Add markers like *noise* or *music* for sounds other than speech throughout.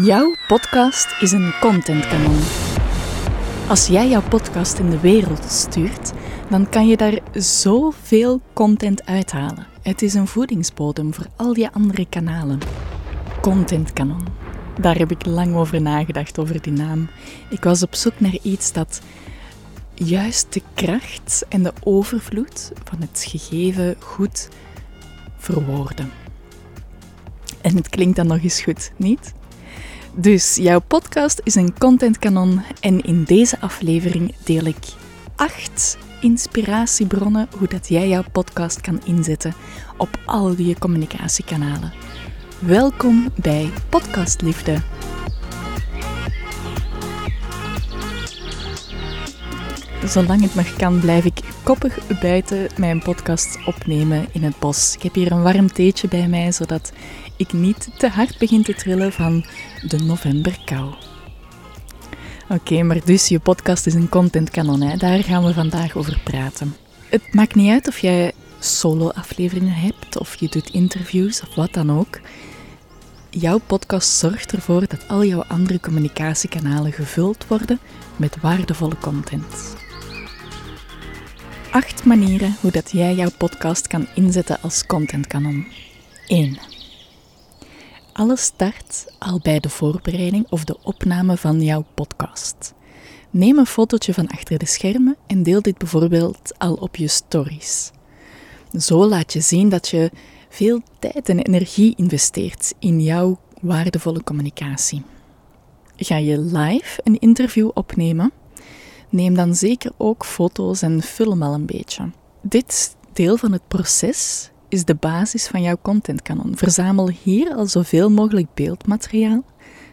Jouw podcast is een contentkanon. Als jij jouw podcast in de wereld stuurt, dan kan je daar zoveel content uithalen. Het is een voedingsbodem voor al die andere kanalen. Contentkanon. Daar heb ik lang over nagedacht, over die naam. Ik was op zoek naar iets dat juist de kracht en de overvloed van het gegeven goed verwoorden. En het klinkt dan nog eens goed, niet? Dus jouw podcast is een contentkanon en in deze aflevering deel ik acht inspiratiebronnen hoe dat jij jouw podcast kan inzetten op al die communicatiekanalen. Welkom bij Podcastliefde. Zolang het nog kan, blijf ik koppig buiten mijn podcast opnemen in het bos. Ik heb hier een warm theetje bij mij, zodat ik niet te hard begin te trillen van de novemberkou. Oké, maar dus je podcast is een contentkanon, hè? daar gaan we vandaag over praten. Het maakt niet uit of jij solo-afleveringen hebt, of je doet interviews, of wat dan ook. Jouw podcast zorgt ervoor dat al jouw andere communicatiekanalen gevuld worden met waardevolle content. Acht manieren hoe dat jij jouw podcast kan inzetten als contentkanon. 1. Alles start al bij de voorbereiding of de opname van jouw podcast. Neem een fotootje van achter de schermen en deel dit bijvoorbeeld al op je stories. Zo laat je zien dat je veel tijd en energie investeert in jouw waardevolle communicatie. Ga je live een interview opnemen? Neem dan zeker ook foto's en film al een beetje. Dit deel van het proces is de basis van jouw contentkanon. Verzamel hier al zoveel mogelijk beeldmateriaal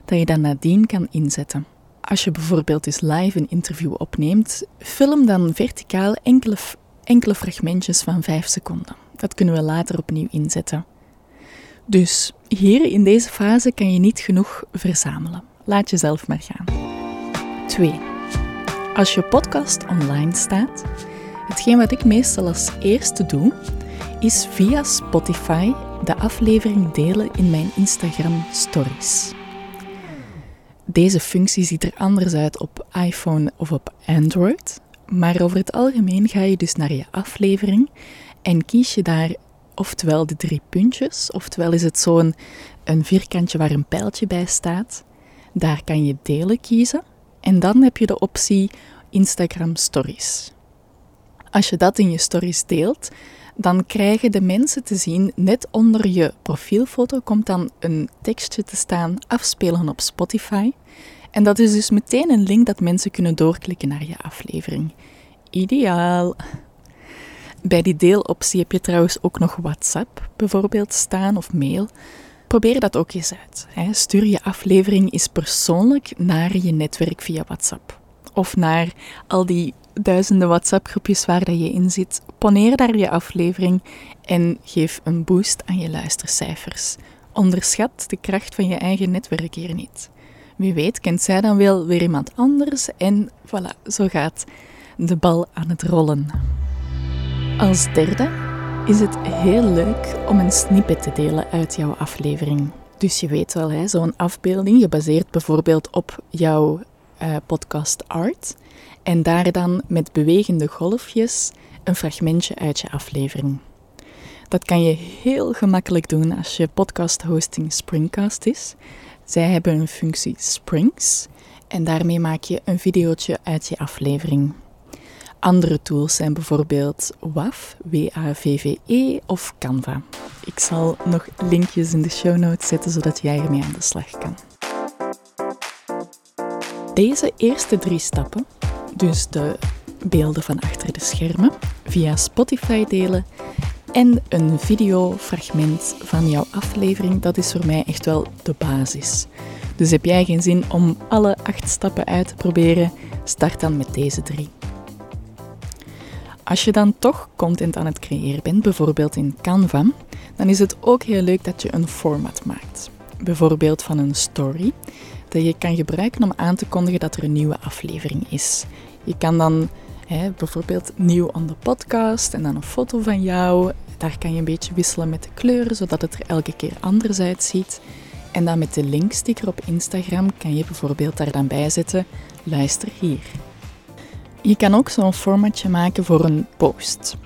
dat je dan nadien kan inzetten. Als je bijvoorbeeld eens live een interview opneemt, film dan verticaal enkele, enkele fragmentjes van 5 seconden. Dat kunnen we later opnieuw inzetten. Dus hier in deze fase kan je niet genoeg verzamelen. Laat jezelf maar gaan. 2. Als je podcast online staat, hetgeen wat ik meestal als eerste doe, is via Spotify de aflevering delen in mijn Instagram Stories. Deze functie ziet er anders uit op iPhone of op Android, maar over het algemeen ga je dus naar je aflevering en kies je daar oftewel de drie puntjes, oftewel is het zo'n een vierkantje waar een pijltje bij staat. Daar kan je delen kiezen en dan heb je de optie Instagram Stories. Als je dat in je stories deelt, dan krijgen de mensen te zien, net onder je profielfoto komt dan een tekstje te staan, afspelen op Spotify. En dat is dus meteen een link dat mensen kunnen doorklikken naar je aflevering. Ideaal. Bij die deeloptie heb je trouwens ook nog WhatsApp bijvoorbeeld staan of mail. Probeer dat ook eens uit. Stuur je aflevering eens persoonlijk naar je netwerk via WhatsApp. Of naar al die duizenden WhatsApp-groepjes waar je in zit. Poneer daar je aflevering en geef een boost aan je luistercijfers. Onderschat de kracht van je eigen netwerk hier niet. Wie weet kent zij dan wel weer iemand anders en voilà, zo gaat de bal aan het rollen. Als derde is het heel leuk om een snippet te delen uit jouw aflevering. Dus je weet wel, zo'n afbeelding, je baseert bijvoorbeeld op jouw uh, podcast art. En daar dan met bewegende golfjes een fragmentje uit je aflevering. Dat kan je heel gemakkelijk doen als je podcast hosting Springcast is. Zij hebben een functie Springs en daarmee maak je een videootje uit je aflevering. Andere tools zijn bijvoorbeeld WAV, W-A-V-V-E of Canva. Ik zal nog linkjes in de show notes zetten zodat jij ermee aan de slag kan. Deze eerste drie stappen dus de beelden van achter de schermen, via Spotify delen en een videofragment van jouw aflevering. Dat is voor mij echt wel de basis. Dus heb jij geen zin om alle acht stappen uit te proberen, start dan met deze drie. Als je dan toch content aan het creëren bent, bijvoorbeeld in Canva, dan is het ook heel leuk dat je een format maakt. Bijvoorbeeld van een story, dat je kan gebruiken om aan te kondigen dat er een nieuwe aflevering is. Je kan dan hè, bijvoorbeeld nieuw on de podcast en dan een foto van jou. Daar kan je een beetje wisselen met de kleuren, zodat het er elke keer anders uitziet. En dan met de linksticker op Instagram kan je bijvoorbeeld daar dan bij zetten: luister hier. Je kan ook zo'n formatje maken voor een post.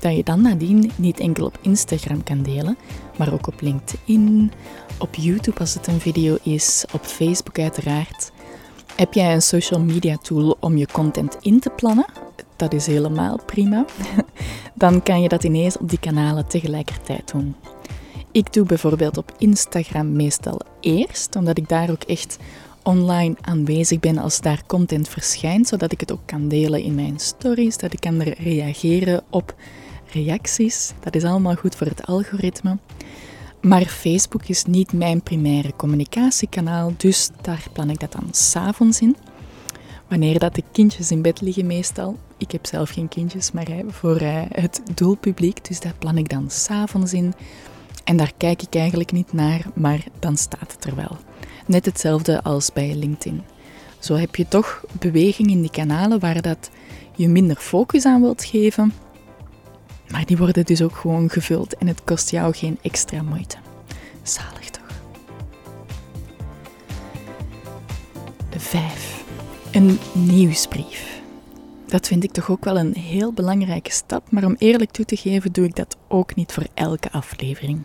Dat je dan nadien niet enkel op Instagram kan delen, maar ook op LinkedIn, op YouTube als het een video is, op Facebook uiteraard. Heb jij een social media tool om je content in te plannen? Dat is helemaal prima. *laughs* Dan kan je dat ineens op die kanalen tegelijkertijd doen. Ik doe bijvoorbeeld op Instagram meestal eerst, omdat ik daar ook echt online aanwezig ben als daar content verschijnt, zodat ik het ook kan delen in mijn stories, dat ik kan reageren op reacties. Dat is allemaal goed voor het algoritme. Maar Facebook is niet mijn primaire communicatiekanaal, dus daar plan ik dat dan s'avonds in. Wanneer dat de kindjes in bed liggen meestal. Ik heb zelf geen kindjes, maar voor eh, het doelpubliek, dus daar plan ik dan s'avonds in. En daar kijk ik eigenlijk niet naar, maar dan staat het er wel. Net hetzelfde als bij LinkedIn. Zo heb je toch beweging in die kanalen waar dat je minder focus aan wilt geven, maar die worden dus ook gewoon gevuld en het kost jou geen extra moeite. Zalig toch? 5. Een nieuwsbrief. Dat vind ik toch ook wel een heel belangrijke stap, maar om eerlijk toe te geven doe ik dat ook niet voor elke aflevering.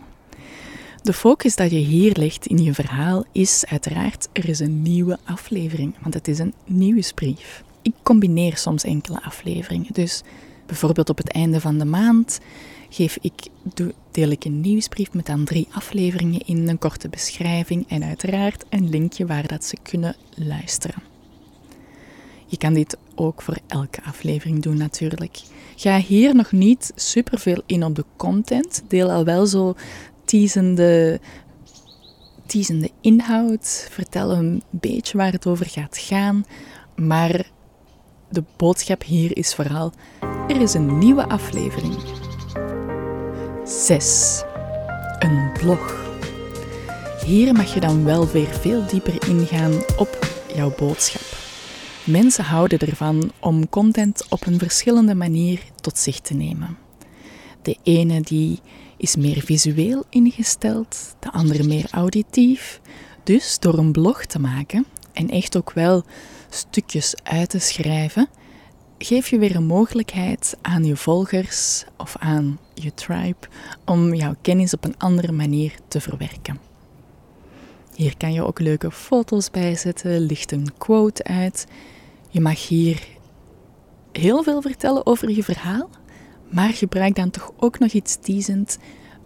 De focus dat je hier legt in je verhaal is uiteraard, er is een nieuwe aflevering, want het is een nieuwsbrief. Ik combineer soms enkele afleveringen, dus bijvoorbeeld op het einde van de maand geef ik, deel ik een nieuwsbrief met dan drie afleveringen in, een korte beschrijving en uiteraard een linkje waar dat ze kunnen luisteren. Je kan dit ook voor elke aflevering doen natuurlijk. Ga hier nog niet superveel in op de content. Deel al wel zo teasende, teasende inhoud. Vertel een beetje waar het over gaat gaan. Maar de boodschap hier is vooral: er is een nieuwe aflevering. 6. Een blog. Hier mag je dan wel weer veel dieper ingaan op jouw boodschap. Mensen houden ervan om content op een verschillende manier tot zich te nemen. De ene die is meer visueel ingesteld, de andere meer auditief. Dus door een blog te maken en echt ook wel stukjes uit te schrijven, geef je weer een mogelijkheid aan je volgers of aan je tribe om jouw kennis op een andere manier te verwerken. Hier kan je ook leuke foto's bij zetten, licht een quote uit. Je mag hier heel veel vertellen over je verhaal, maar gebruik dan toch ook nog iets teasend,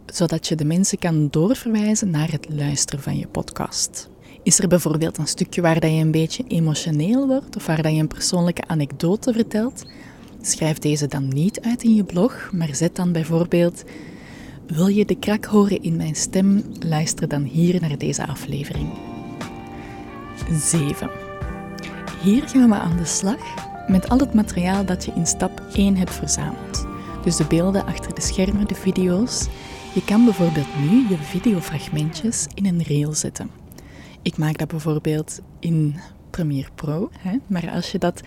zodat je de mensen kan doorverwijzen naar het luisteren van je podcast. Is er bijvoorbeeld een stukje waar dat je een beetje emotioneel wordt of waar dat je een persoonlijke anekdote vertelt? Schrijf deze dan niet uit in je blog, maar zet dan bijvoorbeeld: Wil je de krak horen in mijn stem? Luister dan hier naar deze aflevering. 7. Hier gaan we aan de slag met al het materiaal dat je in stap 1 hebt verzameld. Dus de beelden achter de schermen, de video's. Je kan bijvoorbeeld nu je videofragmentjes in een reel zetten. Ik maak dat bijvoorbeeld in Premiere Pro, hè? maar als je dat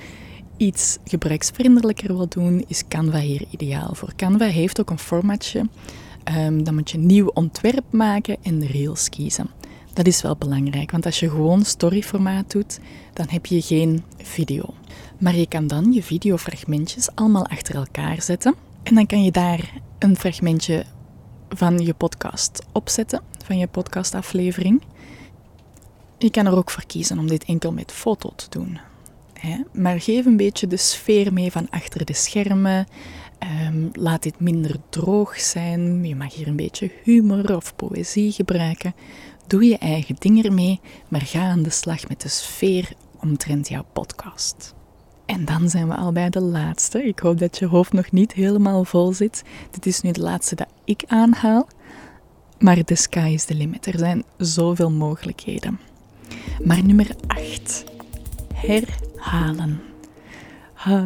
iets gebruiksvriendelijker wil doen, is Canva hier ideaal voor. Canva heeft ook een formatje. Um, dan moet je een nieuw ontwerp maken en de rails kiezen. Dat is wel belangrijk, want als je gewoon storyformaat doet, dan heb je geen video. Maar je kan dan je videofragmentjes allemaal achter elkaar zetten. En dan kan je daar een fragmentje van je podcast opzetten, van je podcastaflevering. Je kan er ook voor kiezen om dit enkel met foto te doen. Maar geef een beetje de sfeer mee van achter de schermen. Um, laat dit minder droog zijn. Je mag hier een beetje humor of poëzie gebruiken. Doe je eigen ding ermee, maar ga aan de slag met de sfeer omtrent jouw podcast. En dan zijn we al bij de laatste. Ik hoop dat je hoofd nog niet helemaal vol zit. Dit is nu de laatste dat ik aanhaal. Maar the sky is the limit. Er zijn zoveel mogelijkheden. Maar nummer 8. Herhalen.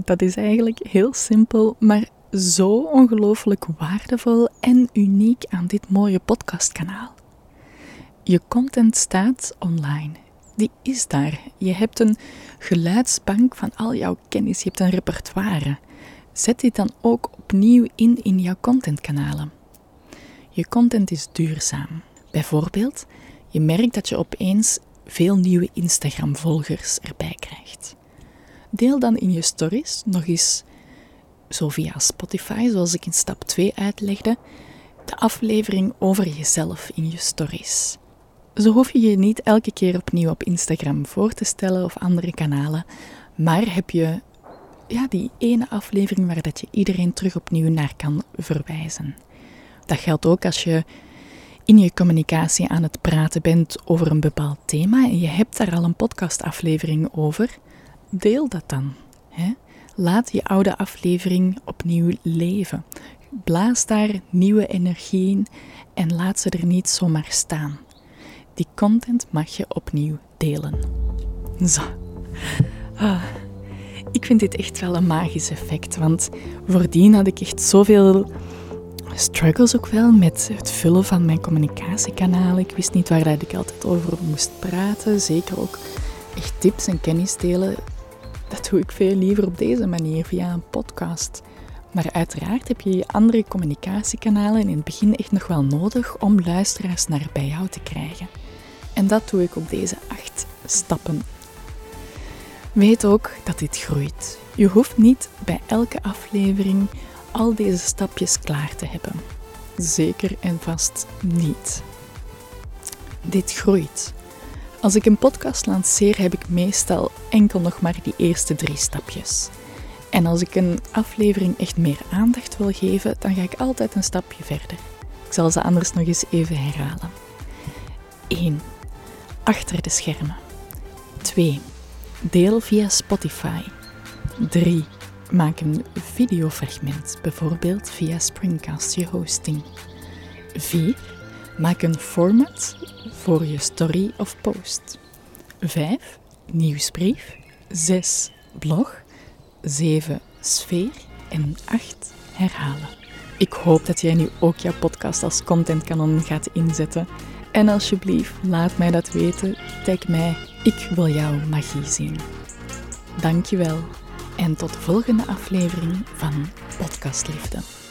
dat is eigenlijk heel simpel, maar zo ongelooflijk waardevol en uniek aan dit mooie podcastkanaal. Je content staat online. Die is daar. Je hebt een geluidsbank van al jouw kennis. Je hebt een repertoire. Zet dit dan ook opnieuw in in jouw contentkanalen. Je content is duurzaam. Bijvoorbeeld, Je merkt dat je opeens veel nieuwe Instagram-volgers erbij krijgt. Deel dan in je stories nog eens, zo via Spotify, zoals ik in stap 2 uitlegde, de aflevering over jezelf in je stories. Zo hoef je je niet elke keer opnieuw op Instagram voor te stellen of andere kanalen, maar heb je ja, die ene aflevering waar dat je iedereen terug opnieuw naar kan verwijzen. Dat geldt ook als je in je communicatie aan het praten bent over een bepaald thema en je hebt daar al een podcastaflevering over. Deel dat dan. Hè? Laat je oude aflevering opnieuw leven. Blaas daar nieuwe energie in en laat ze er niet zomaar staan. Die content mag je opnieuw delen. Zo. Ah. Ik vind dit echt wel een magisch effect, want voordien had ik echt zoveel struggles ook wel met het vullen van mijn communicatiekanalen. Ik wist niet waar ik altijd over moest praten, zeker ook echt tips en kennis delen. Dat doe ik veel liever op deze manier, via een podcast. Maar uiteraard heb je je andere communicatiekanalen in het begin echt nog wel nodig om luisteraars naar bij jou te krijgen. En dat doe ik op deze acht stappen. Weet ook dat dit groeit. Je hoeft niet bij elke aflevering al deze stapjes klaar te hebben. Zeker en vast niet. Dit groeit. Als ik een podcast lanceer, heb ik meestal enkel nog maar die eerste drie stapjes. En als ik een aflevering echt meer aandacht wil geven, dan ga ik altijd een stapje verder. Ik zal ze anders nog eens even herhalen. 1 achter de schermen. 2. Deel via Spotify. 3. Maak een videofragment, bijvoorbeeld via Springcast, je hosting. 4. Maak een format voor je story of post. 5. Nieuwsbrief. 6. Blog. 7. Sfeer. En 8. Herhalen. Ik hoop dat jij nu ook jouw podcast als content kanon gaat inzetten en alsjeblieft, laat mij dat weten. Tag mij. Ik wil jouw magie zien. Dankjewel. En tot de volgende aflevering van Podcast Liefde.